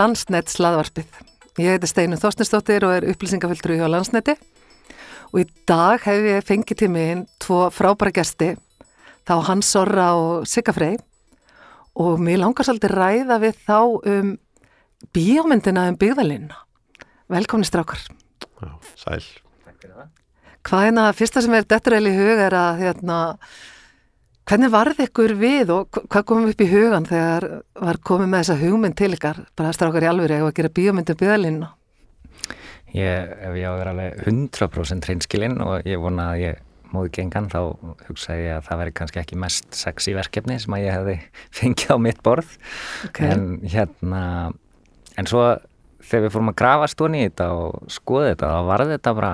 Landsnett slaðvarpið. Ég heiti Steinu Þorstinsdóttir og er upplýsingaföldru hjá Landsnetti og í dag hef ég fengið til mig tvo frábæra gesti, þá Hans Sorra og Sigga Frey og mér langar svolítið ræða við þá um bíómyndina um byggðalínuna. Velkomin strákar. Já, sæl. Hvað er það fyrsta sem er dettur eil í hug er að hérna Hvernig varð ykkur við og hvað komum upp í hugan þegar var komið með þessa hugmynd til ykkar, bara strákar í alvöru eða að gera bíómyndum byggðalínuna? Ég, ef ég á að vera alveg 100% hreinskilinn og ég vona að ég móði gengan þá hugsaði ég að það veri kannski ekki mest sexy verkefni sem að ég hefði fengið á mitt borð okay. en hérna en svo þegar við fórum að grafa stóni í þetta og skoða þetta þá var þetta bara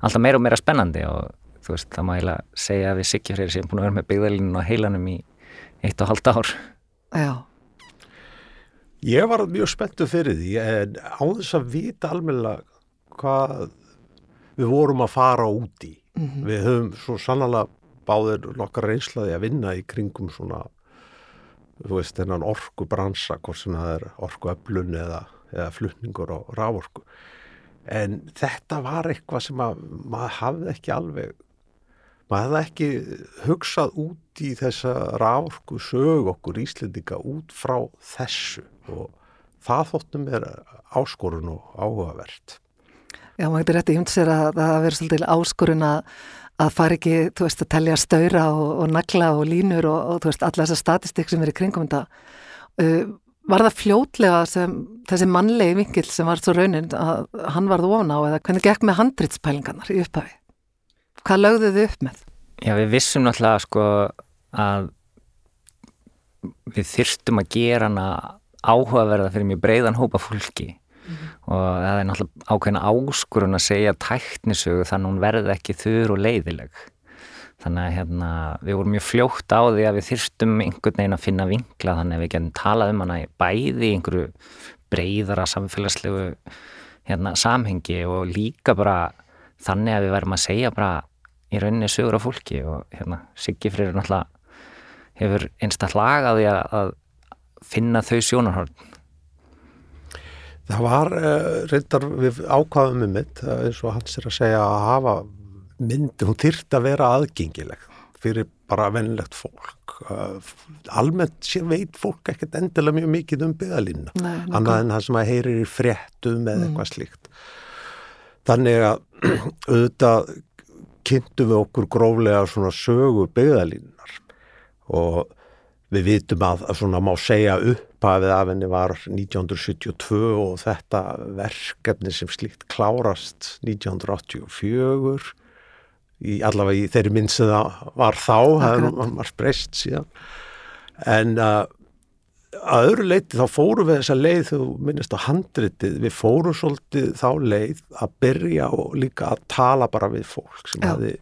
alltaf meira og meira spennandi og þú veist, það má eiginlega segja að við Siggifreyri sem búin að vera með byggðalínun á heilanum í eitt og halvt ár. Já. Ég var mjög spenntu fyrir því en á þess að vita almenna hvað við vorum að fara út í. Mm -hmm. við höfum svo sannlega báðir nokkar reynslaði að vinna í kringum svona þú veist, þennan orku bransa hvort sem það er orku öflun eða, eða flutningur á rávorku en þetta var eitthvað sem að maður hafði ekki alveg maður hefði ekki hugsað út í þessa rávorku sög okkur íslendinga út frá þessu og það þóttum er áskorun og áhugavert. Já, maður getur rétt í humd sér að það verður svolítið áskorun að, að fara ekki, þú veist, að tellja stöyra og, og nagla og línur og, og þú veist, alla þessa statistik sem er í kringum þetta. Uh, var það fljótlega sem þessi mannlegi vingil sem var svo raunin að hann varð ofna á eða hvernig gekk með handritspælingarnar í upphafi? Hvað lögðu þið upp með? Já, við vissum náttúrulega sko að við þyrstum að gera hana áhugaverða fyrir mjög breiðan hópa fólki mm -hmm. og það er náttúrulega ákveðina áskurun að segja tæknisögu þannig að hún verði ekki þurr og leiðileg. Þannig að hérna, við vorum mjög fljótt á því að við þyrstum einhvern veginn að finna vinkla þannig að við getum talað um hana bæði einhverju breiðara samfélagslegu hérna, samhengi og líka bara þannig að við verðum að segja bara í rauninni sögur af fólki og hérna Siggi Freyr náttúrulega hefur einsta hlagaði að, að finna þau sjónarhörn Það var uh, reyndar við ákvaðum um mitt eins og hans er að segja að hafa myndi, hún þýrt að vera aðgengileg fyrir bara vennilegt fólk. Uh, almennt veit fólk ekkert endilega mjög mikið um byggðalínuna annað en það sem að heyrir í fréttum eða mm. eitthvað slíkt þannig að auðvitað kynntum við okkur gróflega svona sögu byggðalínunar og við vitum að, að svona má segja upphafið af henni var 1972 og þetta verkefni sem slíkt klárast 1984 í allavega í þeirri minn sem það var þá, það var breyst síðan. En að uh, að öðru leiti þá fórum við þessa leið þú minnist á handritið við fórum svolítið þá leið að byrja og líka að tala bara við fólk sem hafi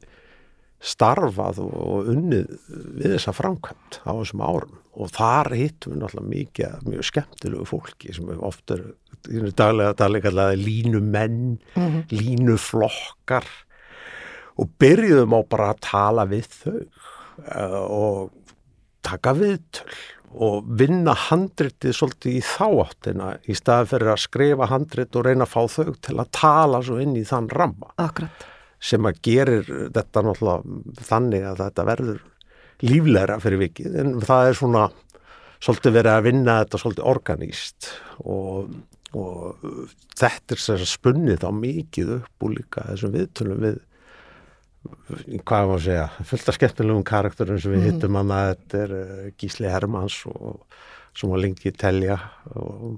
starfað og unnið við þessa framkvæmt á þessum árum. Og þar hittum við náttúrulega mikið mjög skemmtilegu fólki sem ofta er daglega daglega línumenn mm -hmm. línuflokkar og byrjuðum á bara að tala við þau uh, og taka viðtöl og vinna handritið svolítið í þááttina í staði fyrir að skrifa handrit og reyna að fá þau til að tala svo inn í þann ramma Akkurat. sem að gerir þetta náttúrulega þannig að þetta verður líflegra fyrir vikið en það er svona svolítið verið að vinna þetta svolítið organíst og, og þetta er spunnið á mikið upp og líka þessum viðtunum við hvað að segja, fullt af skemmtilegum karakterum sem við mm. hittum hann að þetta er uh, Gísli Hermans og sem var lengi telja og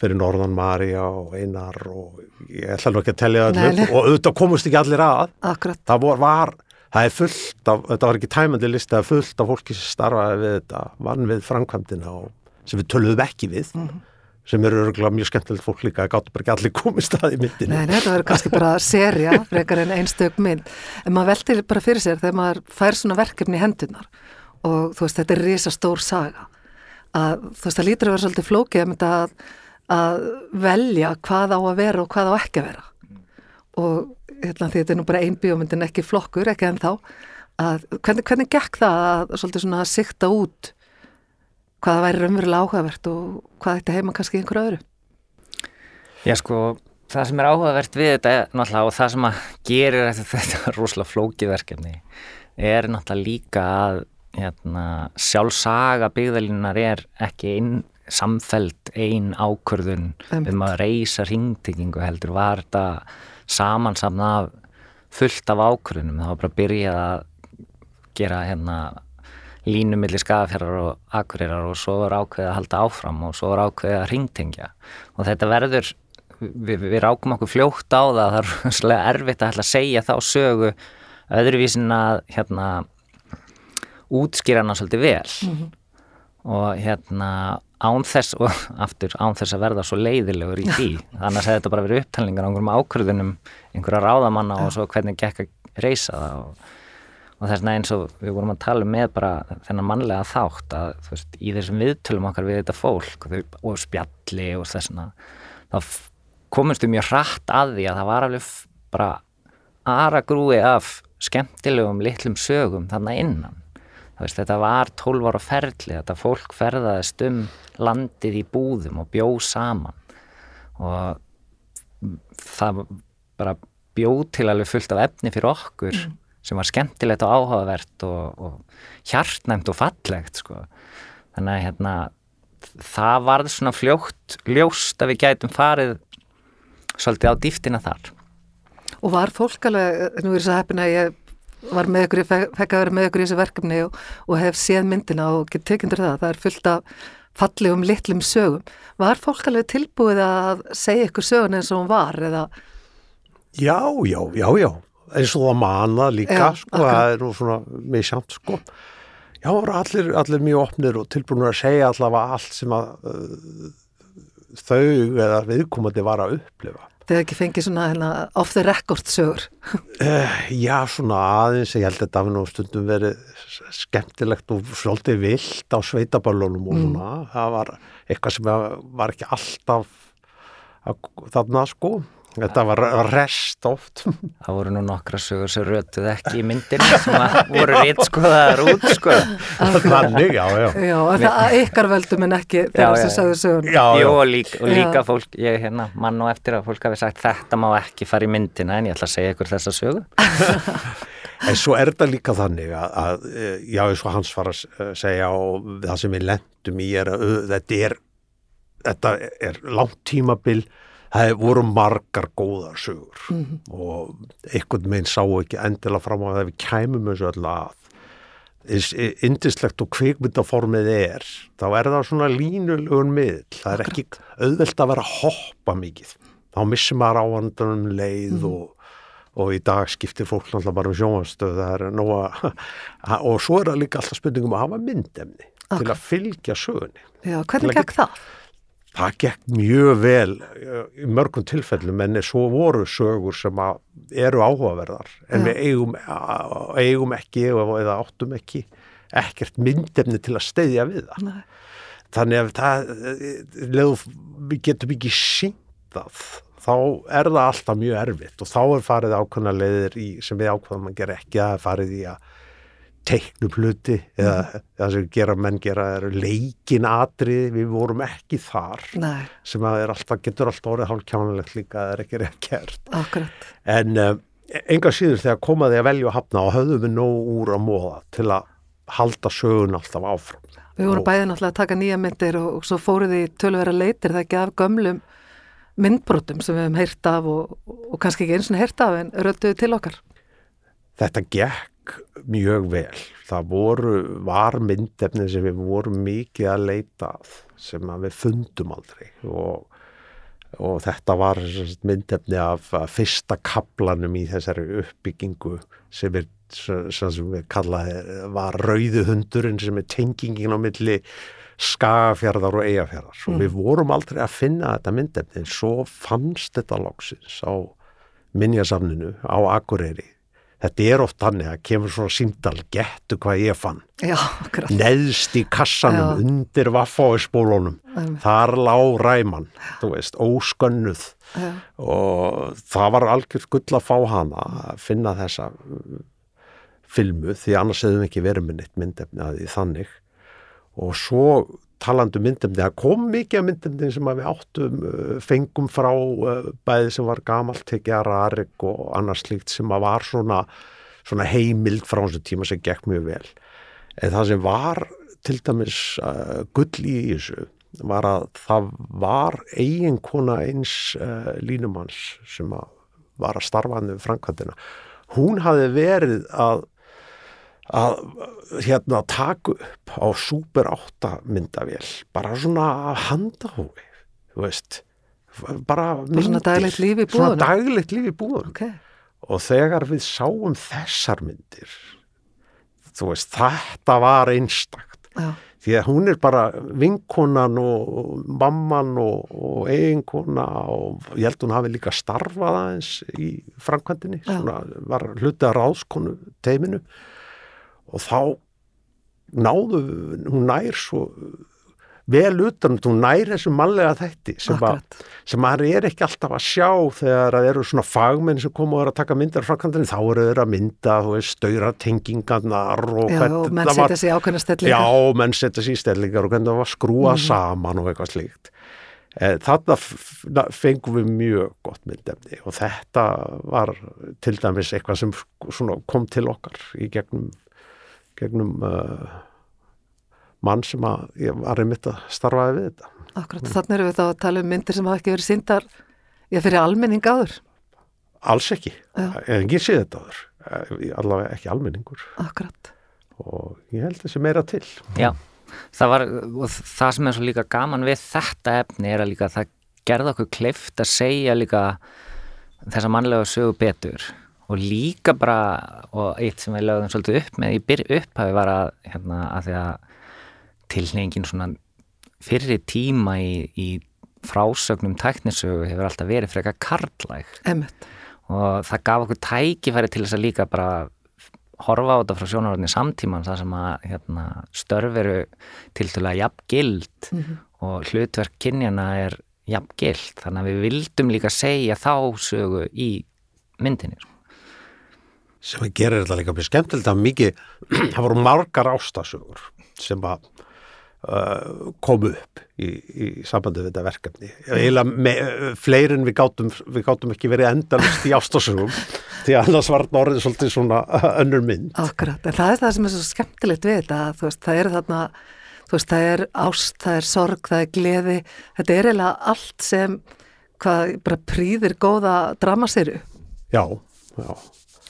fyrir Norðan Marja og Einar og ég ætla nú ekki að telja það og auðvitað komust ekki allir að. Akkurat. það var, var, það er fullt af þetta var ekki tæmandi list, það er fullt af fólki sem starfaði við þetta, vann við framkvæmdina og sem við töluðum ekki við. Mm sem eru örgulega mjög skemmtilegt fólk líka að gáttu bara ekki allir komið stað í myndinu. Nei, þetta verður kannski bara serja, frekar en einstök mynd. En maður veldir bara fyrir sér þegar maður fær svona verkefni í hendunar og þú veist, þetta er risa stór saga. Að, þú veist, það lítur að vera svolítið flókið að, að velja hvað á að vera og hvað á ekki að vera. Og hérna, því þetta er nú bara ein bíómyndin ekki flokkur, ekki en þá. Að, hvernig, hvernig gekk það að svolítið svona sikta út hvaða væri raunverulega áhugavert og hvað þetta heima kannski einhverju öðru? Já sko, það sem er áhugavert við þetta náttúrulega og það sem að gerir þetta rosalega flókið verkefni er náttúrulega líka að hérna, sjálfsaga byggðalínunar er ekki inn, samfelt ein ákvörðun um að reysa ringtingingu heldur var þetta samansamna fullt af ákvörðunum. Það var bara að byrja að gera hérna línumilli skafjörðar og akvurirar og svo var ákveðið að halda áfram og svo var ákveðið að ringtingja og þetta verður við, við rákum okkur fljótt á það það er svolítið erfitt að, að segja þá sögu öðruvísin að hérna útskýra hana svolítið vel. Mm -hmm. og hérna án þess og aftur án þess að verða svo leiðilegur í því. Þannig að þetta bara verið upptalningar á einhverjum ákvörðunum einhverja ráðamanna og svo hvernig gekk að reysa það og, og þess vegna eins og við vorum að tala með bara þennan mannlega þátt að veist, í þessum viðtölum okkar við þetta fólk og, spjalli og þessna þá komumstu mjög hratt að því að það var alveg bara aðra grúi af skemmtilegum litlum sögum þannig innan. Veist, þetta var 12 ára ferli, þetta fólk ferðaðist um landið í búðum og bjóð saman. Og það bara bjóð til alveg fullt af efni fyrir okkur. Mm. Sem var skemmtilegt og áhugavert og, og hjartnæmt og fallegt sko. Þannig að hérna, það varð svona fljótt ljóst að við gætum farið svolítið á dýftina þar. Og var fólk alveg, nú er þess að heppina að ég var með ykkur, fekk að vera með ykkur í þessu verkefni og, og hef séð myndina og get tekindur það, það er fullt af fallegum litlum sögum. Var fólk alveg tilbúið að segja ykkur sögun eins og hún var eða? Já, já, já, já, eins og það manna líka, já, sko, það er nú svona misjamt, sko. Já, allir, allir mjög opnir og tilbúinur að segja allavega allt sem að uh, þau eða viðkomandi var að upplifa þið ekki fengið svona hérna, off the record sögur? Uh, já, svona aðeins, ég held að þetta hafi nú stundum verið skemmtilegt og svolítið vilt á sveitaballunum og mm. svona, mm. það var eitthvað sem var ekki alltaf þarna sko Þetta var rest oft. Það voru nú nokkra sögur sem rötuð ekki í myndinu sem voru rétt skoðaðar út sko. Þannig, já, já. Já, það ykkar völdum en ekki þegar þessu sögur sögur. Já, já. Jú, og líka, og líka fólk, ég er hérna, mann og eftir að fólk hafi sagt þetta má ekki fara í myndina en ég ætla að segja ykkur þessa sögur. en svo er þetta líka þannig að, að já, eins og hans var að segja og það sem við lendum í er að þetta er, þetta er langt tímabil það voru margar góðar sögur mm -hmm. og einhvern veginn sá ekki endilega fram á að við kæmum þessu öll að indislegt og kvikmyndaformið er þá er það svona línulegun miðl það er ekki auðvelt að vera að hoppa mikið þá missir maður áhandanum leið mm -hmm. og, og í dag skiptir fólk náttúrulega bara um sjónastöð og svo er það líka alltaf spurningum að hafa myndemni okay. til að fylgja sögunni Já, hvernig gekk það? Það gekk mjög vel eh, í mörgum tilfellum en svo voru sögur sem eru áhugaverðar en ja. við eigum, eigum ekki eða áttum ekki ekkert myndefni til að steyðja við það. Nei. Þannig að það, eh, við getum ekki síntað, þá er það alltaf mjög erfitt og þá er farið ákveðna leiðir í, sem við ákveðum að gera ekki að farið í að teiknum hluti eða mm. það sem gera menn gera er leikin atrið, við vorum ekki þar Nei. sem að alltaf, getur alltaf orðið hálf kjánulegt líka það er ekki rétt kert Akkurat. en um, enga síður þegar komaði að velja að hafna og höfðum við nóg úr að móða til að halda sögun alltaf áfram Við vorum bæðið náttúrulega að taka nýja myndir og, og svo fóruð í tölvera leitir það ekki af gömlum myndbrotum sem við hefum heyrt af og, og kannski ekki eins og heyrt af en rölduðu til okkar Þetta gekk gekk mjög vel. Það voru varmyndefni sem við vorum mikið að leita að sem að við fundum aldrei og, og þetta var myndefni af fyrsta kaplanum í þessari uppbyggingu sem, er, sem við kallaði var rauðuhundurinn sem er tengingin á milli skagafjörðar og eigafjörðar og mm. við vorum aldrei að finna þetta myndefni en svo fannst þetta loksins á minnjasafninu á Akureyri þetta er oft hann að kemur svona síndal, gettu hvað ég fann. Já, neðst í kassanum Já. undir vaffáispólunum þar lág ræman þú veist, óskönnuð. Já. og það var algjörð gull að fá hana að finna þessa uh, filmu því annars hefðum ekki verið með neitt myndefni að því þannig. Og svo talandu myndefni, það kom mikið af myndefni sem við áttum uh, fengum frá uh, bæði sem var gamalt tekja rarik og annars slíkt sem að var svona, svona heimild frá þessu tíma sem gekk mjög vel. En það sem var til dæmis uh, gull í þessu var að það var eiginkona eins uh, línumanns sem að var að starfa hann við Frankvændina hún hafi verið að að hérna taka upp á Super 8 myndavél bara svona handahói þú veist bara myndir, svona daglegt líf í búðunum? svona daglegt líf í búðunum. Okay. og þegar við sáum þessar myndir þú veist þetta var einstakt. Já. því að hún er bara vinkonan og mamman og, og eiginkona og ég held hún hafi líka starfað aðeins í framkvæmdini svona var hluti að ráðskonu teiminu og þá náðu hún nær svo vel utan, hún nær þessu mannlega þætti sem, að, sem maður er ekki alltaf að sjá þegar það eru svona fagmenn sem koma og eru að taka myndar frá kantinu, þá eru þeir að mynda stöyra tengingarnar og Já, og menn setja sér ákveðna stellingar. Já, menn setja sér stellingar og hvernig það var skrúa mm. saman og eitthvað slíkt. Þarna fengum við mjög gott myndefni og þetta var til dæmis eitthvað sem kom til okkar í gegnum gegnum uh, mann sem að ég var einmitt að starfaði við þetta. Akkurat, mm. þannig erum við þá að tala um myndir sem hafa ekki verið síndar ég fyrir almenning áður. Alls ekki, en ekki sé þetta áður, eh, allavega ekki almenningur. Akkurat. Og ég held þessi meira til. Já, það var, og það sem er svo líka gaman við þetta efni er að líka það gerða okkur kleift að segja líka þessa mannlega sögu betur og líka bara og eitt sem við lögum svolítið upp með í byrj upphafi var að, hérna, að því að tilnefingin svona fyrir tíma í, í frásögnum tæknisögu hefur alltaf verið frekar karlæg Emmett. og það gaf okkur tækifæri til þess að líka bara horfa á þetta frá sjónaröðinni samtíman það sem að hérna, störf eru til til að jafn gild mm -hmm. og hlutverk kynjana er jafn gild þannig að við vildum líka segja þá sögu í myndinni sko sem að gera þetta líka mjög skemmtilegt að mikið, það voru margar ástasögur sem að uh, komu upp í, í sambandi við þetta verkefni eða fleirin við gátum, við gátum ekki verið endalist í ástasögum því að annars var þetta orðið svolítið svona önnur mynd. Akkurat, en það er það sem er svo skemmtilegt við þetta, þú veist, það eru þarna þú veist, það er ást, það er sorg, það er gleði, þetta er eiginlega allt sem, hvað, bara prýðir góða dramaseru. Já, já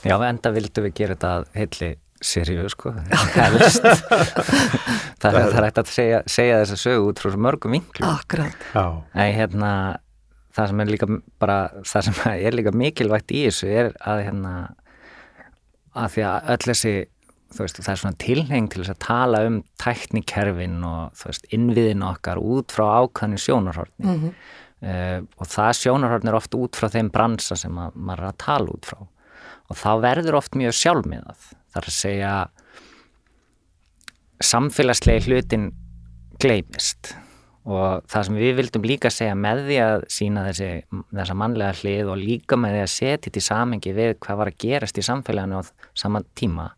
Já, enda vildum við gera þetta heilli sériu, sko, helst. það er hægt að segja, segja þess að sögu út frá mörgum vinklu. Akkurat. En hérna, það sem er líka bara, það sem er líka mikilvægt í þessu er að hérna, að því að öll þessi, þú veist, það er svona tilheng til þess að tala um tæknikerfin og þú veist, innviðin okkar út frá ákvæðinu sjónarhortni. Mm -hmm. uh, og það sjónarhortni er oft út frá þeim bransa sem að, maður er að tala út frá og þá verður oft mjög sjálfmiðað. Þar að segja samfélagslegi hlutin gleimist og það sem við vildum líka segja með því að sína þessi, þessa mannlega hlið og líka með því að setja þetta í samengi við hvað var að gerast í samfélaginu á saman tíma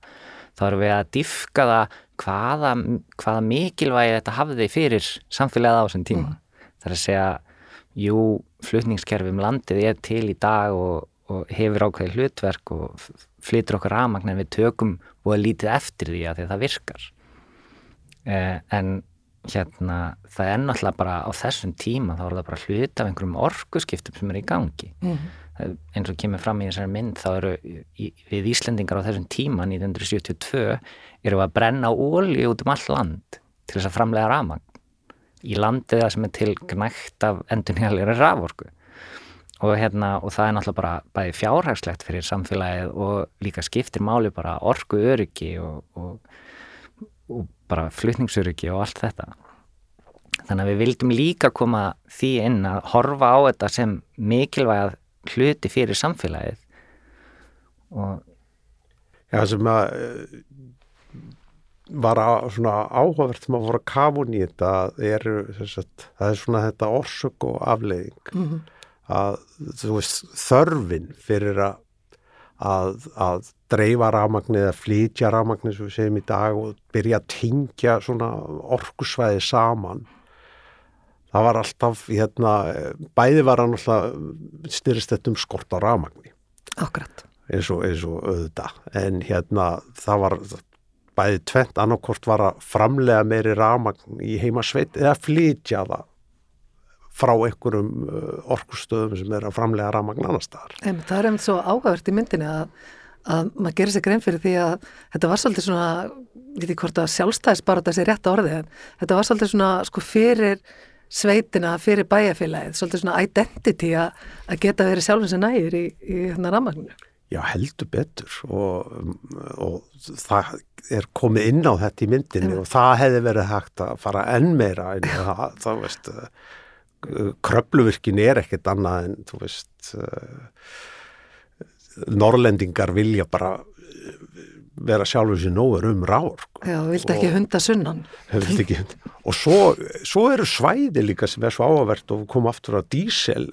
þá erum við að diffka það hvaða, hvaða mikilvægi þetta hafði fyrir samfélagið á þessum tíma. Mm. þar að segja, jú, flutningskerfum landið er til í dag og, og hefur ákveði hlutverk og flytur okkar rafmagn en við tökum og að lítið eftir því að því að það virkar. Eh, en hérna það er náttúrulega bara á þessum tíma þá er það bara hlut af einhverjum orkuskiptum sem er í gangi. Mm -hmm. eins og kemur fram í þessari mynd þá eru við Íslendingar á þessum tíma 1972 eru að brenna ólí út um all land til þess að framlega rafmagn í landið sem er til gnægt af endurnýjarlega raforku og, hérna, og það er náttúrulega bara bæði fjárhagslegt fyrir samfélagið og líka skiptir máli bara orgu öryggi og, og, og bara flutningsöryggi og allt þetta. Þannig að við vildum líka koma því inn að horfa á þetta sem mikilvægað hluti fyrir samfélagið. Og Já, sem að var að, svona áhugavert sem að voru að kafun í þetta er, það er svona þetta orsök og afleiðing. Mm -hmm að veist, þörfin fyrir að, að, að dreifa rafmagnið eða flytja rafmagnið sem við segjum í dag og byrja að tingja svona orkusvæði saman það var alltaf hérna, bæði var hann alltaf styrist þetta um skort á rafmagni. Eins og, eins og auðvitað. En hérna það var bæði tvent annarkort var að framlega meiri rafmagn í heimasveit eða flytja það frá einhverjum uh, orkustöðum sem er að framlega rafmagn annar staðar. Einmitt, það er einmitt svo áhagvert í myndinni að, að maður gerir sér grein fyrir því að þetta var svolítið svona, við veitum hvort að sjálfstæðis bara þessi rétt orðið, en þetta var svolítið svona sko fyrir sveitina, fyrir bæjarfélagið, svolítið svona identity að, að geta verið sjálfins en nægir í, í hérna rafmagninu. Já, heldur betur og, og það er komið inn á þetta í myndinni og það hefði verið hægt að fara enn meira en það, það veist, kröpluvirkin er ekkert annað en þú veist norrlendingar vilja bara vera sjálfur sér nógur um ráður sko. Já, vildi ekki hunda sunnan. Ekki, og svo, svo eru svæði líka sem er svo áhverst og koma aftur á dísel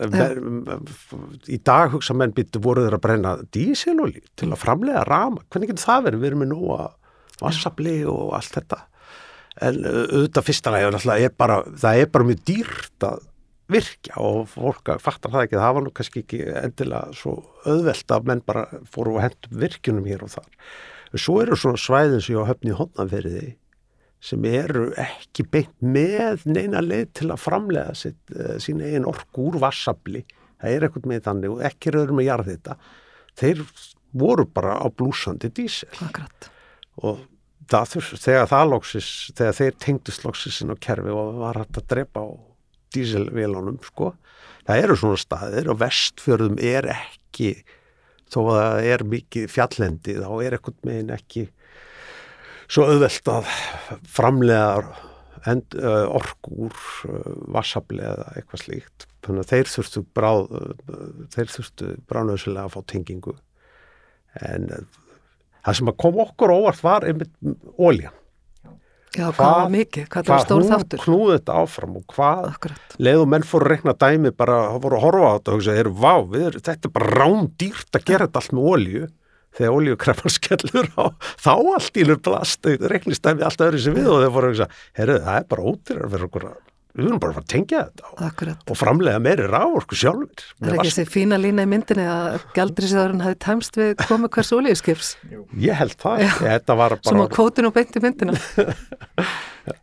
í dag hugsa menn byttu voru þeir að brenna díselolí til að framlega rama, hvernig getur það verið? Við erum með nú að vassabli og allt þetta. En auðvitað fyrstanlega er bara, það er bara mjög dýrt að virkja og fólk fattar það ekki það var nú kannski ekki endilega svo auðvelt að menn bara fóru og hendur virkjunum hér og þar. Svo eru svona svæðin sem ég á höfni hónanferði sem eru ekki beint með neina leið til að framlega sitt, uh, sín eigin orku úr vassabli. Það er ekkert með þannig og ekki rauður með jarð þetta. Þeir voru bara á blúsandi dísil. Akkurat. Og það, þegar það lóksis, þegar þeir tengdist lóksisinn á kerfi og var hægt að drepa á dísilvélunum sko. Það eru svona staðir og vestfjörðum er ekki þó að það er mikið fjallendi þá er ekkert megin ekki svo auðvelt að framlega end, uh, orku úr uh, vassabli eða eitthvað slíkt. Þannig að þeir þurftu bráð, uh, þeir þurftu bráðnöðslega að fá tengingu en það sem að kom okkur óvart var einmitt óljan Já, hvað, hvað var mikið, hvað það var stór þáttur. Hvað hún knúði þetta áfram og hvað Akkurat. leiðu menn fóru að rekna dæmi bara, fóru að horfa á þetta og hugsa, er, vá, er, þetta er bara rándýrt að gera þetta allt með ólju þegar óljukreppan skellur á þá allt í lupplast, reknist dæmi allt öðru sem við og þeir fóru að hugsa, herru, það er bara ódýrar fyrir okkur að við verðum bara að fara að tengja þetta og, og framlega meiri rávorku sjálfur Það er ekki þessi fína lína í myndinni að gældriðsjáðurinn hafi tæmst við komu hvers olíuskips. Ég held það, ég, þetta var bara Sem á kvótinu og beinti myndina.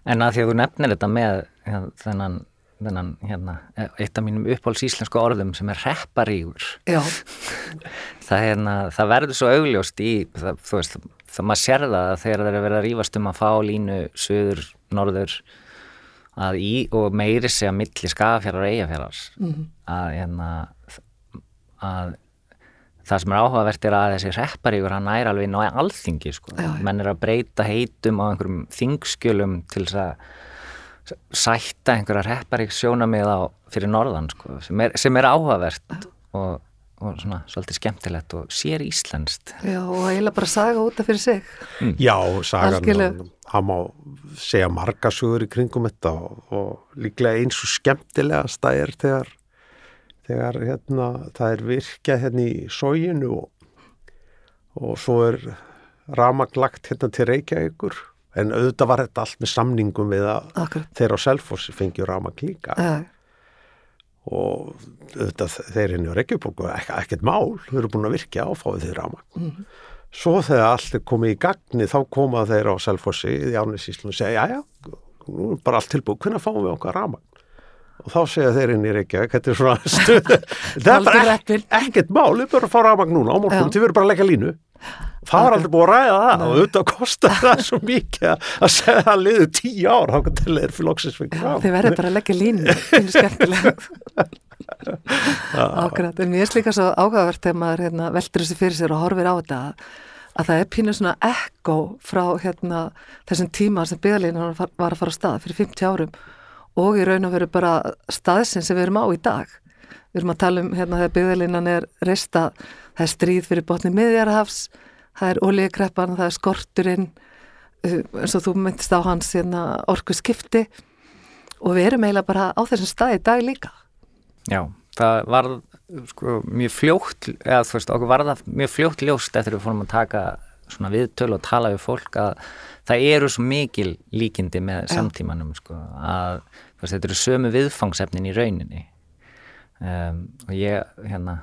En að því að þú nefnir þetta með hérna, þennan, þennan hérna, eitt af mínum uppáhalds íslensku orðum sem er repparígur það, hérna, það verður svo augljóst í það, þú veist, það maður sér það þegar það er vera að rífast um að fá línu söður, norður að í og meiri segja milli skafjara og eigafjarar mm -hmm. að, hérna, að það sem er áhugavert er að þessi repparíkur hann næra alveg ná alþingi sko. menn er að breyta heitum á einhverjum þingskjölum til þess að sætta einhverja repparík sjónamið á fyrir norðan sko, sem, er, sem er áhugavert og og svona svolítið skemmtilegt og sér íslenskt. Já og eiginlega bara saga út af fyrir sig. Mm. Já, sagan hann má segja marga sögur í kringum þetta og, og líklega eins og skemmtilegast það er þegar, þegar hérna, það er virkja hérna í sóginu og, og svo er ramaglagt hérna til Reykjavíkur. En auðvitað var þetta allt með samningum við að Akkur. þeir á Selfossi fengjur ramag líka. Ja og þetta, þeir henni á Reykjavík ekkert mál, þau eru búin að virkja áfáið þeirra ámag mm -hmm. svo þegar allt er komið í gagni þá koma þeir á Selfossi í Árnisíslun og segja, já já, nú er bara allt tilbúið hvernig fáum við okkar ámag og þá segja þeir henni í Reykjavík þetta er svona stuð það er bara ekkert, ekkert mál, við börjum að fá ámag núna á morgun, þið verður bara að leggja línu. Það var aldrei búið að ræða það Nei. og auðvitað kostar það svo mikið að segja að það liður tíu ár þá kan það leður fyrir loksinsfengur Þið verður bara að leggja línu, er Ákvæmt, en mér er líka svo ágæðavert þegar maður hérna, veldur þessi fyrir sér og horfir á þetta að það er pínu svona ekko frá hérna, þessum tíma sem byggðalínu var að fara á stað fyrir 50 árum og í raun og veru bara staðsinn sem við erum á í dag. Við erum að tala um hérna þegar byggðalínan er reista, það er stríð fyrir botni miðjarhafs, það er olíukreppan, það er skorturinn uh, eins og þú myndist á hans hérna, orku skipti og við erum eiginlega bara á þessum staði í dag líka. Já, það var sko mjög fljótt eða þú veist okkur var það mjög fljótt ljóst eftir við fórum að taka svona viðtölu og tala við fólk að það eru svo mikil líkindi með Já. samtímanum sko að þetta eru sömu viðfangsefnin í rauninni um, og ég hérna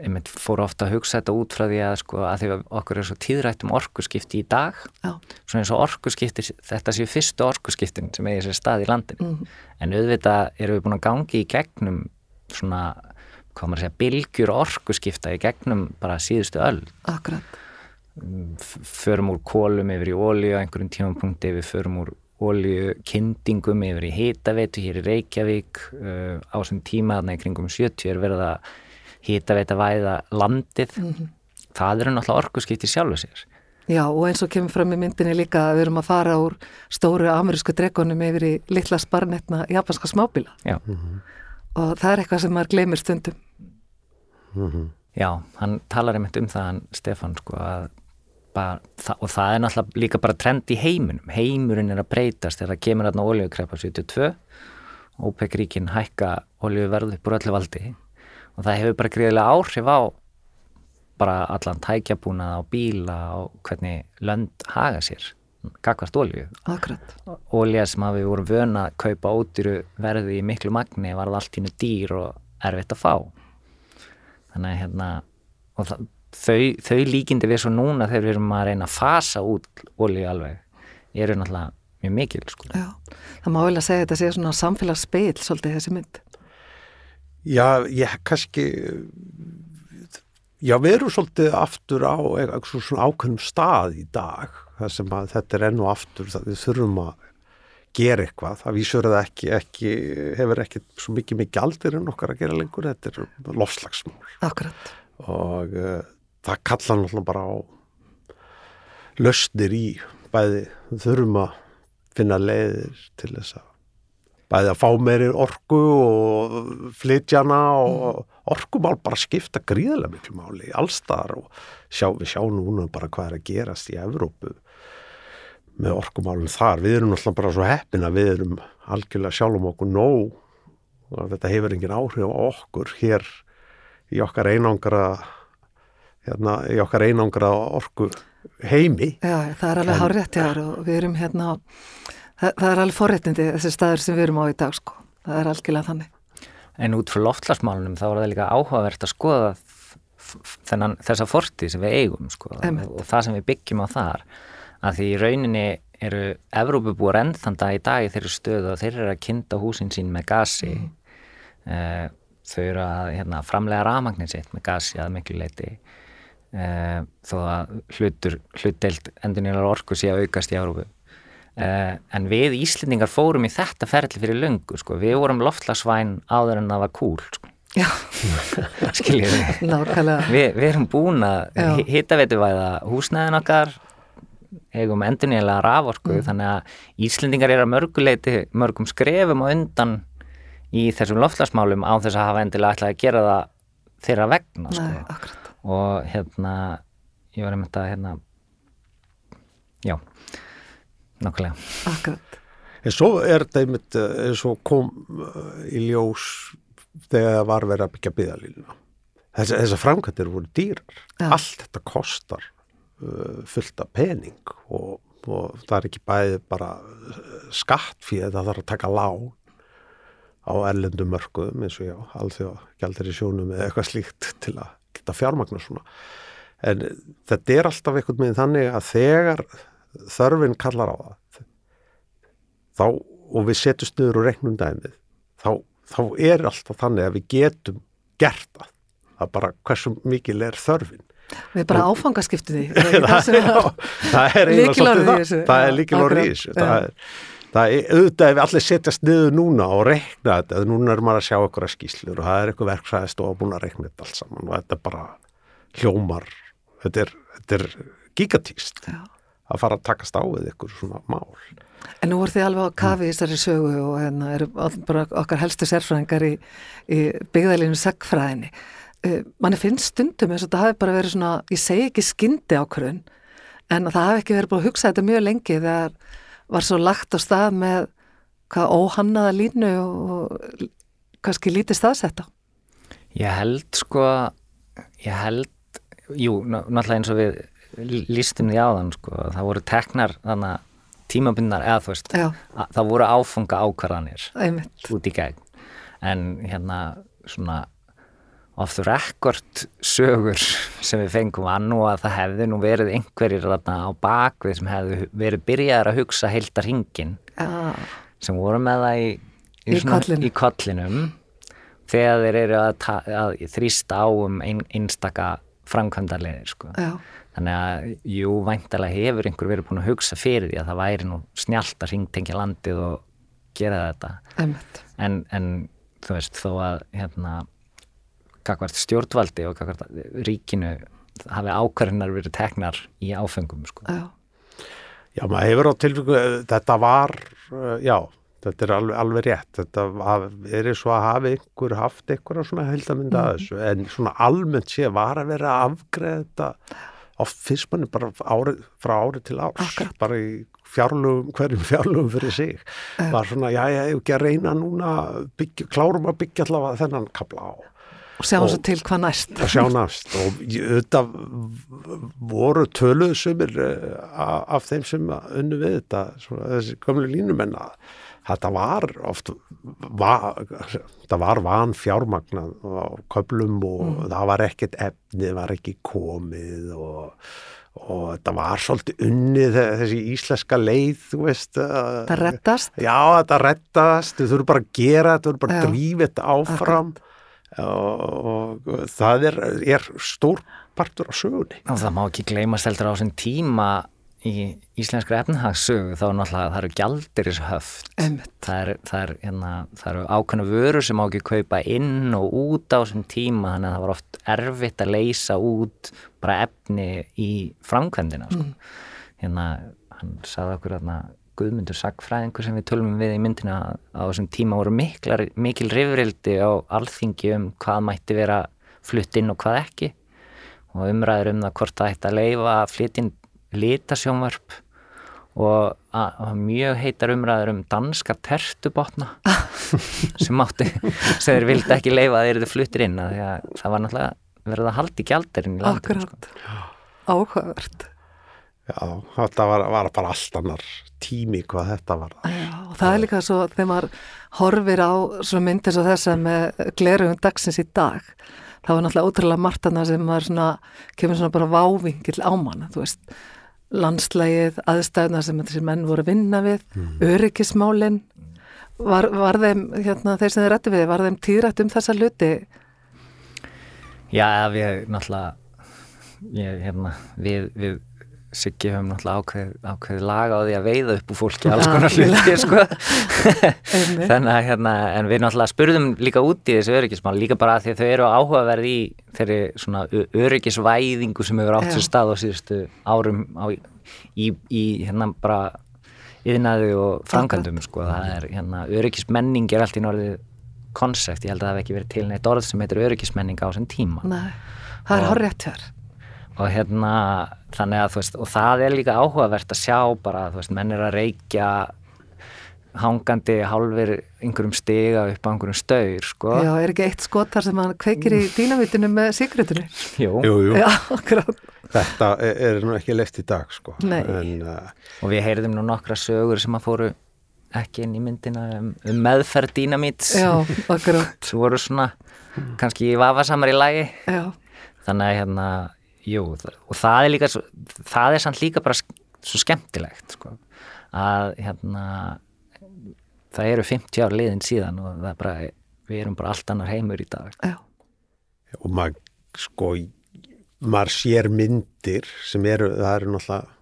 einmitt fór ofta að hugsa þetta út frá því að sko að því að okkur er svo tíðrætt um orkuskipti í dag Já. svona eins og orkuskipti þetta séu fyrstu orkuskiptin sem eigi sér stað í landinu Mhm. en auðvitað erum við búin að gangi í gegnum svona, hvað maður að segja bylgjur orkuskipta í gegnum bara síðustu öll akkurat förum úr kólum yfir í ólíu á einhverjum tímapunkti við förum úr ólíu kyndingum yfir í hitaveitu hér í Reykjavík. Uh, á þessum tíma þarna í kringum 70 er verið að hitaveita væða landið. Það eru náttúrulega orkuskipti sjálfu sér. Já, og eins og kemur fram í myndinni líka að við erum að fara úr stóru amerísku dregunum yfir í litla sparnetna japanska smábíla. Já, og það er eitthvað sem maður gleymir stundum. Já hann talar einmitt um það hann Stefán sko að bara, og það er náttúrulega líka bara trend í heiminum. Heimurinn er að breytast þegar það kemur þarna olíukreppa 72 OPEC ríkin hækka olíuverð upp úr öllu valdi. Og það hefur bara greiðilega áhrif á bara allan tækjabúnað á bíla og hvernig lönd haga sér gagvart olíu. Akkurat. olíu sem að við vorum vöna að kaupa ódýru verði í miklu magni var það allt í nú dýr og erfitt að fá. Þannig að hérna og það, þau, þau líkindi við svo núna þegar við erum að reyna að fasa út olíu alveg eru náttúrulega mjög mikil sko. Já, það má vel að segja að þetta sé svona samfélagsspil svolítið þessi mynd. Já, ég kannski já, við erum svolítið aftur á eitthvað svona ákveðnum stað í dag þar sem að þetta er enn og aftur það við þurfum að gera eitthvað það vísur það ekki, ekki hefur ekki svo mikið mikið aldir en okkar að gera lengur þetta er lofslagsmál Akkurat. og uh, það kalla náttúrulega bara á löstnir í bæði þurfum að finna leiðir til þess að bæði að fá meiri orku og flytjana og orkumál bara skipta gríðilega miklu máli allstar og sjá, við sjá núna bara hvað er að gerast í Evrópu með orkumálum þar. Við erum náttúrulega bara svo heppin að við erum algjörlega sjálfum okkur nóg og þetta hefur engin áhrif á okkur hér í okkar einangra hérna, í okkar einangra orku heimi Já, það er alveg En- hárétt hjá þér og við erum hérna, það, það er alveg forréttindi þessi staður sem við erum á í dag sko. Það er algjörlega þannig. en út frá loftlagsmálunum þá er það líka áhugavert að skoða þennan, þessa fortíð sem við eigum sko, Einmitt. og það sem við byggjum á þar að því í rauninni eru Evrópubúar enn þann dag í dag í þeirri stöðu og þeir eru að kynda húsin sín með gasi mm. þau eru að hérna, framlega rafmagnir sitt með gasi að miklu leiti uh, þó að hlutur hlutdeild endurnýjar orku sé að aukast í Evrópu Uh, en við Íslendingar fórum í þetta ferli fyrir löngu, sko. við vorum loftlagsvæn áður en það var cool sko. Skiljið. Vi, við erum búin að Já. hittaveituvæða húsnæðin okkar eigum endurnýjulega raforku Mm. þannig að Íslendingar eru að mörguleiti mörgum skrefum og undan í þessum loftlagsmálum á þess að hafa endilega ætlaði að gera það þeirra vegna sko. Nei, akkurat. Og hérna ég var einmitt að hérna já nákvæmlega Akkurat. En svo er þetta einmitt eh, eins og kom eh, í ljós þegar það var verið að byggja byggðalínuna. Þess, þessar framkvæmdir voru dýrar. Já. Allt þetta kostar uh, fullt af pening og, og það er ekki bæði bara skatt fyrir það þarf að taka lán á erlendum mörkuðum eins og já, alþjóða gældir í sjónum eða eitthvað slíkt til að geta fjármagna svona. En þetta er alltaf einhvern veginn þannig að þegar þörfin kallar á það þá, og við setjum sniður og reiknum dæmið, þá, þá er alltaf þannig að við getum gert það. Er bara hversu mikil er þörfin. Við bara áfangaskiptum því. Það er líkilorðið í þessu. Það er, auðvitað ef við allir setjast niður núna og reikna þetta, núna er maður að sjá einhverja skýslur og það er eitthvað verkfræðist og búin að reikna þetta alls saman og þetta er bara hljómar, þetta er, þetta er gigatíst Já. að fara að takast á við ykkur svona mál. En nú voru þið alveg á kafi í þessari sögu og hérna eru bara okkar helstu sérfræðingar í, í byggðalínu sagfræðinni. Uh, manni finnst stundum eins og þetta hafi bara verið svona, ég segi ekki skyndi ákvörðun, en það hafi ekki verið búin að hugsa þetta mjög lengi þegar var svo lagt á stað með hvað óhannaða línu og kannski lítið staðsetta. Ég held sko, ég held, jú, ná- náttúrulega eins og við lístum því áðan sko, það voru teknar þannig tímabundnar eða þú veist, að, það voru áfunga ákvarðanir einmitt. út í gegn en hérna svona off the record sögur sem við fengum var nú að það hefði nú verið einhverjir þarna á bakvið sem hefði verið byrjaðar að hugsa heilta hringin Já, sem voru með það í, Í svona- kollinum. í kollinum. Þegar þeir eru að, að þrýsta á um ein, einstaka framkvæmdarleðir sko. þannig að jú, væntalega hefur einhver verið búin að hugsa fyrir því að það væri nú snjált að hringtengja landið og gera þetta. En, en þú veist þó að hérna kakvart stjórnvaldi og kakvart ríkinu hafi ákvarðinar verið teknar í áfengum sko. Já, Já, maður hefur á tilfengu, þetta var, uh, já, þetta er alveg, alveg rétt, þetta er eins og að hafi einhver haft einhverja svona heldamynda Mhm. að þessu, en svona almennt sé var að vera að afgreða þetta oft fyrst manni bara árið, frá árið til árs, Akkurat. bara í fjárlugum, hverjum fjárlugum fyrir sig, var svona, já, já, ég hef ekki að reyna núna, byggja, klárum að byggja allavega þennan kapla á og Og- svo til hvað næst. að sjá næst. Og auðvitað voru töluð sumir eh, af þeim sem unnu við þetta svona, þessi gömlu línumenn að þetta var oft va, þetta var van fjármagnað á köplum og það var ekkert efni, var ekki komið og og þetta var svolítið unnið þessi íslenska leið, þú veist að- Það reddast. Já, þetta rettast, þau þurfum bara að gera þetta, þau þurfum bara að drífa þetta áfram. og, og það er, er stór partur á sögunni. og það má ekki gleymast heldur á þessum tíma í íslenskri efnahagssögu þá er náttúrulega það eru gjaldir þessu höft það, er, það, er, hérna, það eru ákveðna vörur sem má ekki kaupa inn og út á þessum tíma þannig að það var oft erfitt að leysa út bara efni í framkvæmdina sko. hérna, hann sagði okkur hérna, Guðmundur Sagfræðingur sem við tölum við í myndina á þessum tíma voru miklar, mikil rifrildi á alþingi um hvað mætti vera flutt inn og hvað ekki og umræður um það hvort það ætti að leifa að flytja inn litasjónvarp og að, mjög heitar umræður um danska tertubotna sem mátti sem þeir vildi ekki leifa að þeir eru fluttir inn að það var náttúrulega verið að halda í gjaldirinn í landinu sko. Akkurat. Áhugavert. Já, þetta var, var bara allt annar tími hvað þetta var. Já, og það er líka svo þegar maður horfir á svo myndir svo þessa með glerugum dagsins í dag það var náttúrulega ótrúlega margt þarna sem maður svona, kemur svona bara vávingill á mann, þú veist. Landslægið, aðstæðuna sem þessi menn voru að vinna við, öryggismálin. Var, var þeim hérna, þeir sem þeir rættu við, var þeim tíðrætt um þessa hluti? Já, ég náttúrulega ég, hérna, við, við Siggi höfum náttúrulega ákveð, ákveð laga á því að veiða upp úr fólki alls konar hluti sko. Þannig að hérna, en við náttúrulega spurðum líka út í þessu öryggismál líka bara að því að þau eru áhugaverð í þeirri svona öryggisvæðingu sem hefur átt sér stað á síðustu árum á, í, í hérna bara yðnaði og framkvæmdum sko. það er hérna, öryggismenning er allt í norðið konsept, ég held að það hef ekki verið til neitt orð sem heitir öryggismenning á þessum tíma. Nei, það er hár rétt hér og hérna þannig að þú veist og það er líka áhugavert að sjá bara þú veist menn er að reykja hangandi hálfur einhverjum stiga upp á einhverjum staur sko. Já, er ekki eitt skotar sem hann kveikir í dýnavitinu með sigritinu Jú. Jú, jú, Já, akkurat þetta er, er nú ekki leift í dag, sko. Nei. En, uh, og við heyrðum nú nokkra sögur sem að fóru ekki inn í myndina um, um meðferð dýnamíts. Já, akkurat sem voru svona kannski vafasamar í lagi. Já, þannig að hérna jú, og það er líka það er samt líka bara svo skemmtilegt sko, að hérna það eru 50 ár liðin síðan og það er bara, við erum bara allt annar heimur í dag já, og maður, sko, maður sér myndir sem eru, það eru náttúrulega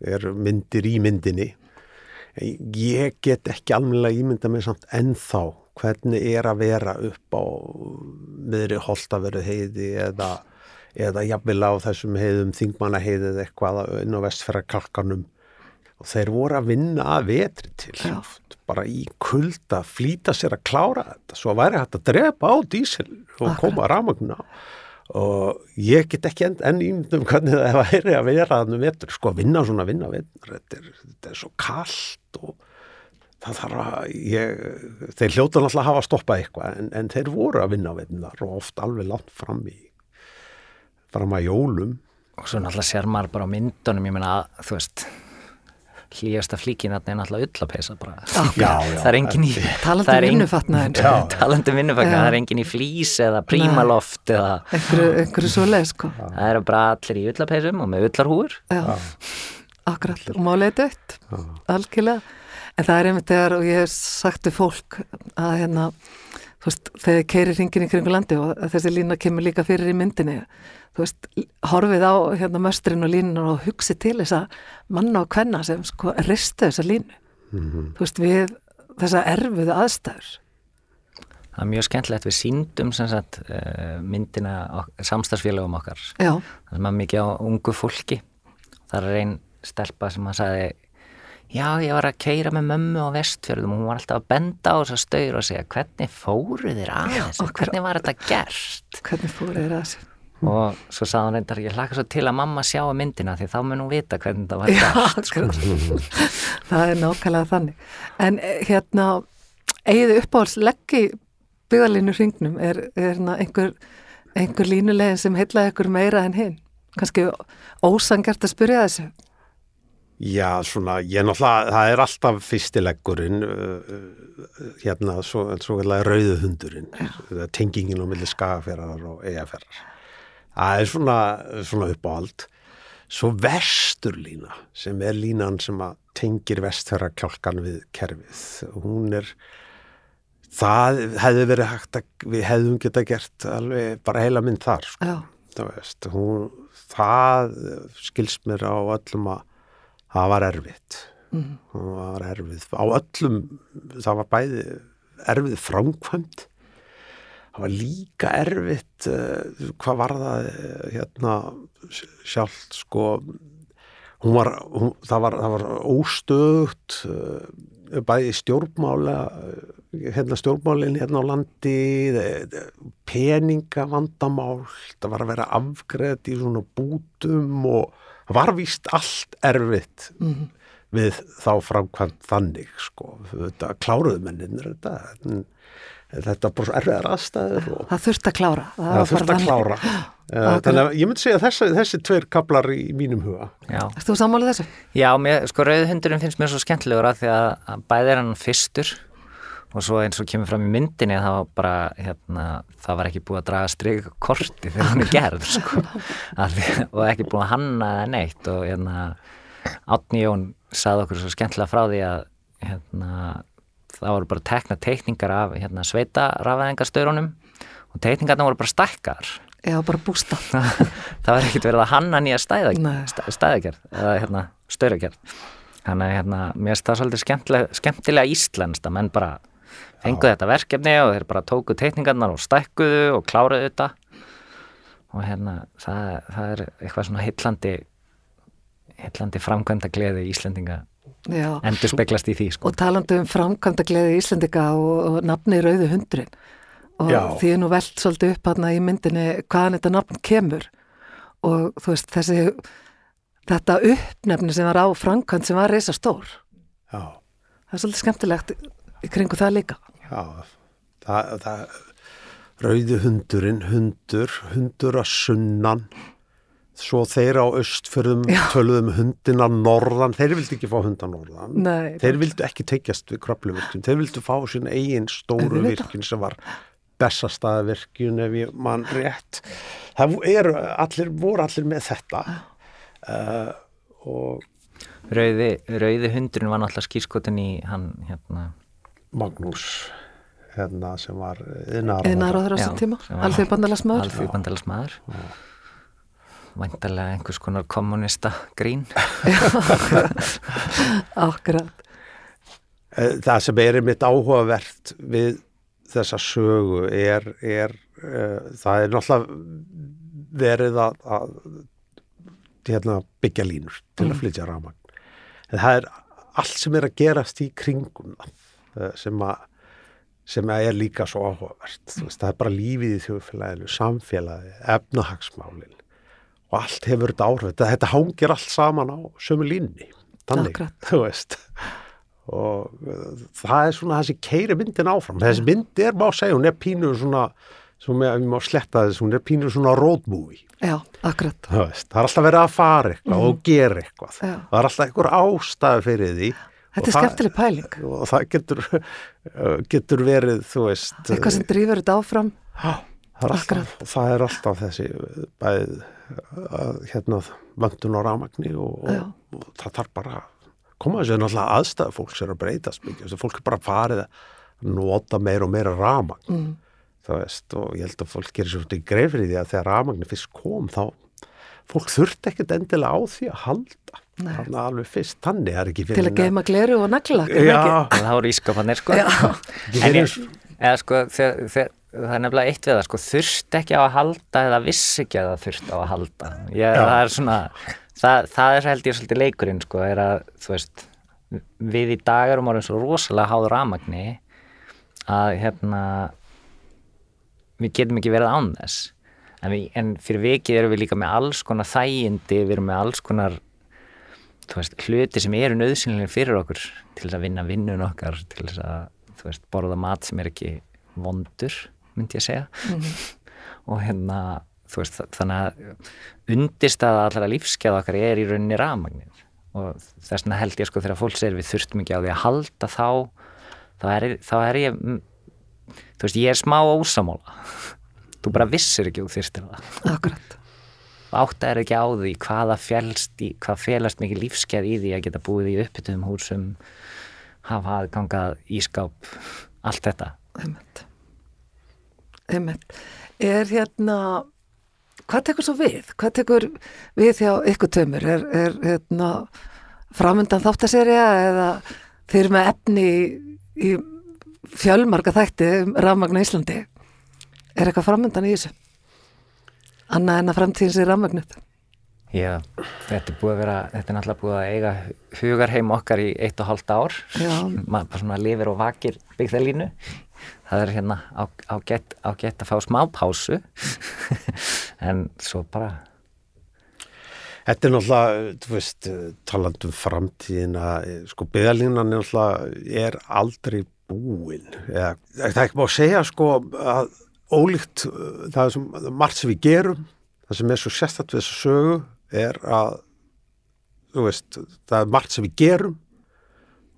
eru myndir í myndinni. Ég get ekki almennilega ímynda mig samt ennþá hvernig er að vera upp á miðri holtaveru heiði eða, eða jafnvel á þessum heiðum þingmanna heiðið eitthvað inn á vestferðarkalkanum og þeir voru að vinna að vetri til Já. bara í kulda flýta sér að klára þetta. Svo væri hægt að drepa á dísil og koma rafmagn á. Og ég get ekki enn, enn ímyndum hvernig það væri að vera að vetur, sko að vinna svona vinna vetur, þetta er, þetta er svo kallt og það þarf að ég, þeir hljóta náttúrulega að hafa að stoppa eitthvað en, en þeir voru að vinna þar og oft alveg langt fram í fram að jólum. Og svo náttúrulega sér maður bara á myndunum ég meina að þú veist hlýjasta flíkin þarna er náttúrulega ullapeysa bara. Já, já. það er engin í Talandi það. Já. talandi um vinnufatnaðinn, Já. það er engin í flís eða prímaloft eða einhverju, svo leið sko. Það eru bara allir í ullapeysum og með ullarhúur akkurat. Og málið dött, algjörlega. En það er einmitt þegar og ég hef sagt við fólk að hérna veist, þegar keirir hringin í kringu landi og þessi lína kemur líka fyrir í myndinni þú veist, horfið á hérna möstrin og línunar og hugsi til þessa manna og kvenna sem sko ristu þessa línu. Þú veist, við þessa erfiðu aðstæður. Það er mjög skemmtilegt. Við síndum sem sagt eh, myndina samstagsfélagum okkar. Já, það er mikið á ungu fólki. Það er einn stelpa sem að sagði já ég var að keira með mömmu á vestfjörðum og hún var alltaf að benda á þess að staur og segja hvernig fóru þér að þessu, okkur- hvernig var þetta gert hvernig fóruð þér að þessu og svo sagði hann reyndar ég hlaka svo til að mamma sjá myndina því þá mun hún vita hvernig það var Já, gert sko. það er nákvæmlega þannig. En eh, hérna, eigið uppáhalds leggi byggðalínu hringnum er, er hérna, einhver, einhver línulegin sem heitlaði ykkur meira en hinn. Kanski ósangert að spyrja þessu. Já, svona, ég náttúrulega, það er alltaf fyrstileggurinn uh, uh, hérna, svo, svo kallega rauðu hundurinn tengingin á milli skagaferðar og eigaferðar það er svona, svona uppáhald. Svo vesturlína sem er línan sem að tengir vestferðarkjálkan við kerfið. Hún er það hefði verið hægt að við hefðum geta gert alveg bara heila mynd þar sko. Já, það, veist, hún, það skilst mér á öllum að það var erfitt. Mhm. það var erfið. Á öllum, það var bæði erfið framkvæmt það var líka erfitt uh, hvað var það uh, hérna sjálft sko hún var, hún, það var, það var óstöðugt uh, bæði stjórnmála hérna stjórnmálinn hérna á landi peningavandamál það var að vera afgreð í svona bútum og var víst allt erfitt Mhm. við þá framkvæmt þannig sko, þetta kláruðu menninir þetta en þetta er bara svo erfiðar aðstæður og það þurft að klára. það var þurft að þannig. klára Eh, þannig að ég myndi segja þessi, þessi tveir kaplar í mínum huga já, Erst þú sammálið þessu? já mér, sko rauðhundurinn finnst mér svo skemmtilegur að því að, að bæði er hann fyrstur og svo eins og kemur fram í myndinni það var bara, hérna, það var ekki búið að draga stryk á korti þegar hún er gerð sko, og ekki búið að hanna neitt og hérna Átni Jón sagði okkur svo skemmtilega frá því að hérna, það voru bara tekna teikningar af hérna, sveita rafæðingarstörunum og teikningarna voru bara stækkar Já, bara bústa. það var ekkert verið að hanna nýja stæðagerð eða hérna, stauragerð. Þannig að hérna, mér finnst það svolítið skemmtilega, skemmtilega íslenskt að menn bara fengu þetta verkefni og þeir bara tóku teikningarnar og stækkuðu og kláruðu þetta og hérna það, það er eitthvað svona heillandi heillandi framkvæmda gleði Íslendinga Já. endur speglast í því sko. Og talandi um framkvæmda gleði Íslendinga og, og nafni Rauðu hundurinn. Og Já. því er nú velt svolítið upp hann í myndinni hvaðan þetta nafn kemur. Og þú veist, þessi, þetta uppnefni sem var á framkvæmd sem var reysa stór. já, Það er svolítið skemmtilegt í kringu það líka. já það, það rauði hundurinn, hundur hundur að sunnan. Svo þeir á östförðum Já. töluðum hundina norðan. Þeir vildi ekki fá hunda norðan. Nei, þeir vildu ekki tekjast við kröpluvirkjun þeir vildu fá sín eigin stóru virkjun sem var bestastaðavirkjun ef ég mann rétt. Það eru allir, voru allir með þetta. Uh, og rauði, rauði hundurinn var náttúrulega skýrskotin í hann hérna Magnús hérna sem var yðnar einar á þessum tíma, alþjóð bandalagsmaður. alþjóð bandalagsmaður væntalega einhvers konar kommunista grín. Akkurat. Eh, það sem er mitt áhugavert við þessa sögu er, er uh, það er náttúrulega verið að, að hérna, byggja línur til að flytja rafmagn. En það er allt sem er að gerast í kringum það sem að sem er líka svo áhugavert það er bara lífið í þjóðfélaginu samfélagi, efnahagsmálin og allt hefur þetta áhrif. Þetta, þetta hangir allt saman á sömu línni þannig, þú veist. Og uh, það er svona þessi keiri myndin áfram. Þessi mynd er má segja, hún er pínu svona sem ég má sletta þess, hún er pínu svona road movie. Já, akkurat. Það, veist, það er alltaf verið að fara eitthvað og gera eitthvað. Já. það er alltaf einhver ástæði fyrir því Þetta Og er skemmtileg pæling. og það getur uh, getur verið, þú veist Eitthvað sem drýfur þetta áfram. Já, það það er alltaf þessi bæð hérna vöndun á rámagni og, og, og það þarf bara að koma þessu. Náttúrulega aðstæðu fólks er að breytast mikið, þessi fólk er bara farið að nota meira og meira rámagn mm. það veist og ég held að fólk gerir svolítið greið fyrir því að þegar rámagni fyrst kom þá fólk þurfti ekkert endilega á því að halda. Þannig að alveg fyrst. Þannig er ekki Til fyrir að geima gleru og nagla Já, það voru ískapanir sko. Já. en eða sko þegar, þegar, það er nefnilega eitt við það sko. Þurft ekki á að halda eða vissi ekki að það þurft á að halda. Ég, það er svona það, það er held ég svolítið leikurinn sko er að þú veist við í dag erum orðin svo rosalega háður ramagni að hérna við getum ekki verið án þess. En, við, en fyrir vikið erum við líka með alls konar þægindi, við erum með alls konar veist, hluti sem eru nöðsynlega fyrir okkur til þess að vinna vinnun okkar til þess að, þú veist, borða mat sem er ekki vondur, myndi ég segja. Og hérna þú veist, þa- þannig að undirstaða allra lífskeið okkar er í rauninni rafmagnir og þess vegna held ég sko þegar fólk segir við þurftum ekki á því að halda þá þá er, þá er ég mm, þú veist, ég er smá ósamála þú bara vissir ekki og þyrstir það. Akkurat átt er ekki á því hvaða félst í, hvað félast mikið lífskeið í því að geta búið í uppbyttum húsum hafa aðgangað ískáp allt þetta Einmitt. Einmitt. Er hérna, hvað tekur svo við? Hvað tekur við hjá ykkur tömur? Er, er hérna, framöndan þáttaserja eða þeir eru með efni í, í fjölmarga þætti um rafmagnu Íslandi? Er eitthvað framöndan í þessu? Annað en að framtíðin sé rafmagnuð? Já, þetta er búið að vera þetta er náttúrulega búið að eiga hugarheim okkar í eitt og hálft ár maður bara svona lifir og vakir byggðalínu það er hérna á, á, gett, á gett að fá smá pásu en svo bara Þetta er náttúrulega, þú veist, talandum framtíðina, sko, byggðalínan er náttúrulega, er aldrei búin. Eða, það er ekki búin að segja, sko, að ólíkt uh, það sem, margt sem við gerum, það sem er svo sérstætt við þessu sögu, er að, þú veist, það er margt sem við gerum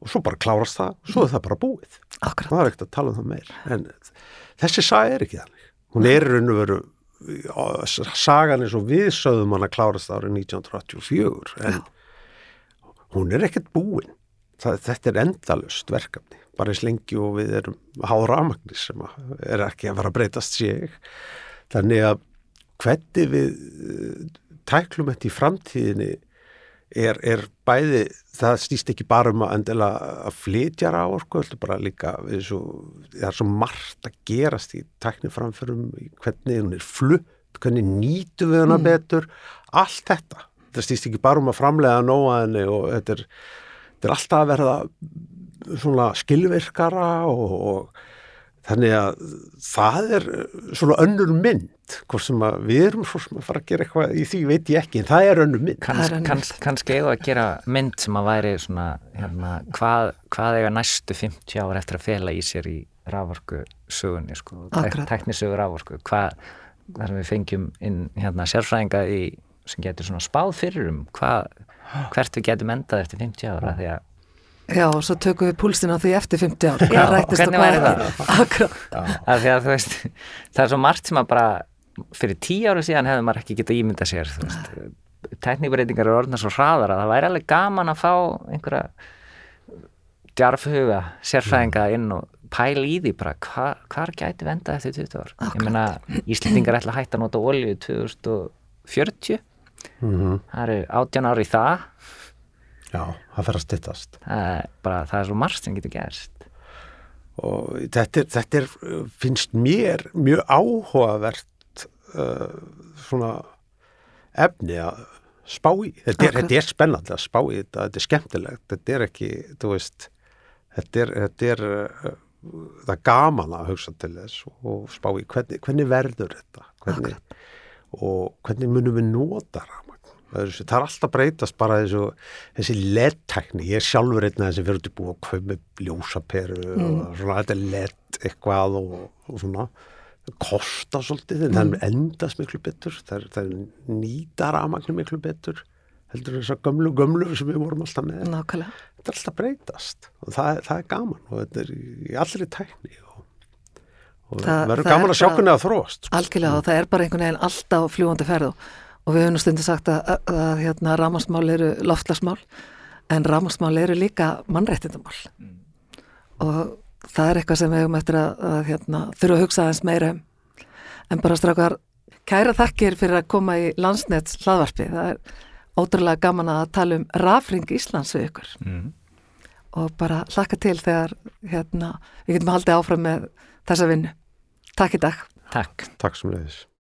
og svo bara klárast það, svo er það bara búið. Akkurat. Það er ekkert að tala um það meir. En þessi saga er ekki þannig. Hún er raun og veru sagan eins og við sögðum hann að klárast árið 1984 en hún er ekkert búin. Það, þetta er endalust verkefni, bara eins lengi og við erum háður afmagni sem er ekki að fara að breytast sig. Þannig að hvernig við eh, tæklum þetta í framtíðinni er, er bæði, það stýst ekki bara um að endilega að flytja ráorku, heldur bara líka svo, það er svo margt að gerast í tækni framförum, hvernig hún er flutt, hvernig nýtum við hana betur, allt þetta. Það stýst ekki bara um að framlega nóa henni og þetta er, þetta er alltaf að verða svona skilvirkara og, og þannig að það er svona önnur mynd hvort sem að við erum svo sem að fara að gera eitthvað í því veit ég ekki en það er önnur mynd. Það er Kanns, kanns, eigum að gera mynd sem að væri svona hérna, hvað, hvað eiga næstu 50 ár eftir að fela í sér í rávorku sögunni sko, teknisögur rávorku hvað, þar sem við fengjum inn hérna sérfræðinga í, sem getur svona spáð fyrir um hvað, hvert við getum endað eftir 50 ára því að Já, og svo tökum við púlsinn á því eftir 50 ár. Já, hvernig að að þú veist það er svo margt sem að bara fyrir tíu ára síðan hefði maður ekki getað ímynda sér tekníbreytingar eru orðna svo hraðar að það væri alveg gaman að fá einhverja djarfhuga sérfræðinga inn og pæla í því bara hva, hvar gæti vendað eftir 20 ár? Ég meina Íslendingar ætla að hætta að nota olju 2040 mm það eru 18 ári í það Já, það fer að styttast. Það er, bara, það er svo margt sem getur gerst. Og þetta er, þetta er finnst mér mjög áhugavert uh, svona efni að spá í. Þetta er, þetta er spennandi að spá í þetta þetta er skemmtilegt, þetta er ekki þú veist, þetta er, þetta er uh, það er gaman að hugsa til þess og spá í hvernig, hvernig verður þetta? Hvernig, og hvernig munum við nota rafmagn Það er, alltaf breytast bara þessu, þessi LED-tækni. Ég er sjálfur einn að þessi fyrir til búið að kaupa ljósaperu mm. og svona, þetta er LED eitthvað og, og svona. Það kostar svolítið, mm. það endast miklu betur. Það, það nýta ramagnu miklu betur. Heldur þess að gömlu, gömlu sem við vorum alltaf með. Nákvæmlega. Þetta er alltaf breytast og það, það er gaman og þetta er í allri tækni og, og það verður gaman að sjá hvernig það þróast. Sko. Algjörlega og það er bara einhvern veginn alltaf fljúandi ferðu og við höfum stundu sagt að, að, að hérna, rámasmál eru loftlasmál en rámasmál eru líka mannrættindamál mm. og það er eitthvað sem við höfum eftir að, að hérna, þurfa að hugsa aðeins meira um en bara straukar kæra þakkir fyrir að koma í landsnets hlaðvarpi, það er ótrúlega gaman að tala um rafring Íslands við ykkur mm. og bara hlakka til þegar hérna, við getum haldið áfram með þessa vinnu. Takk í dag. Takk. Takk sem leiðis.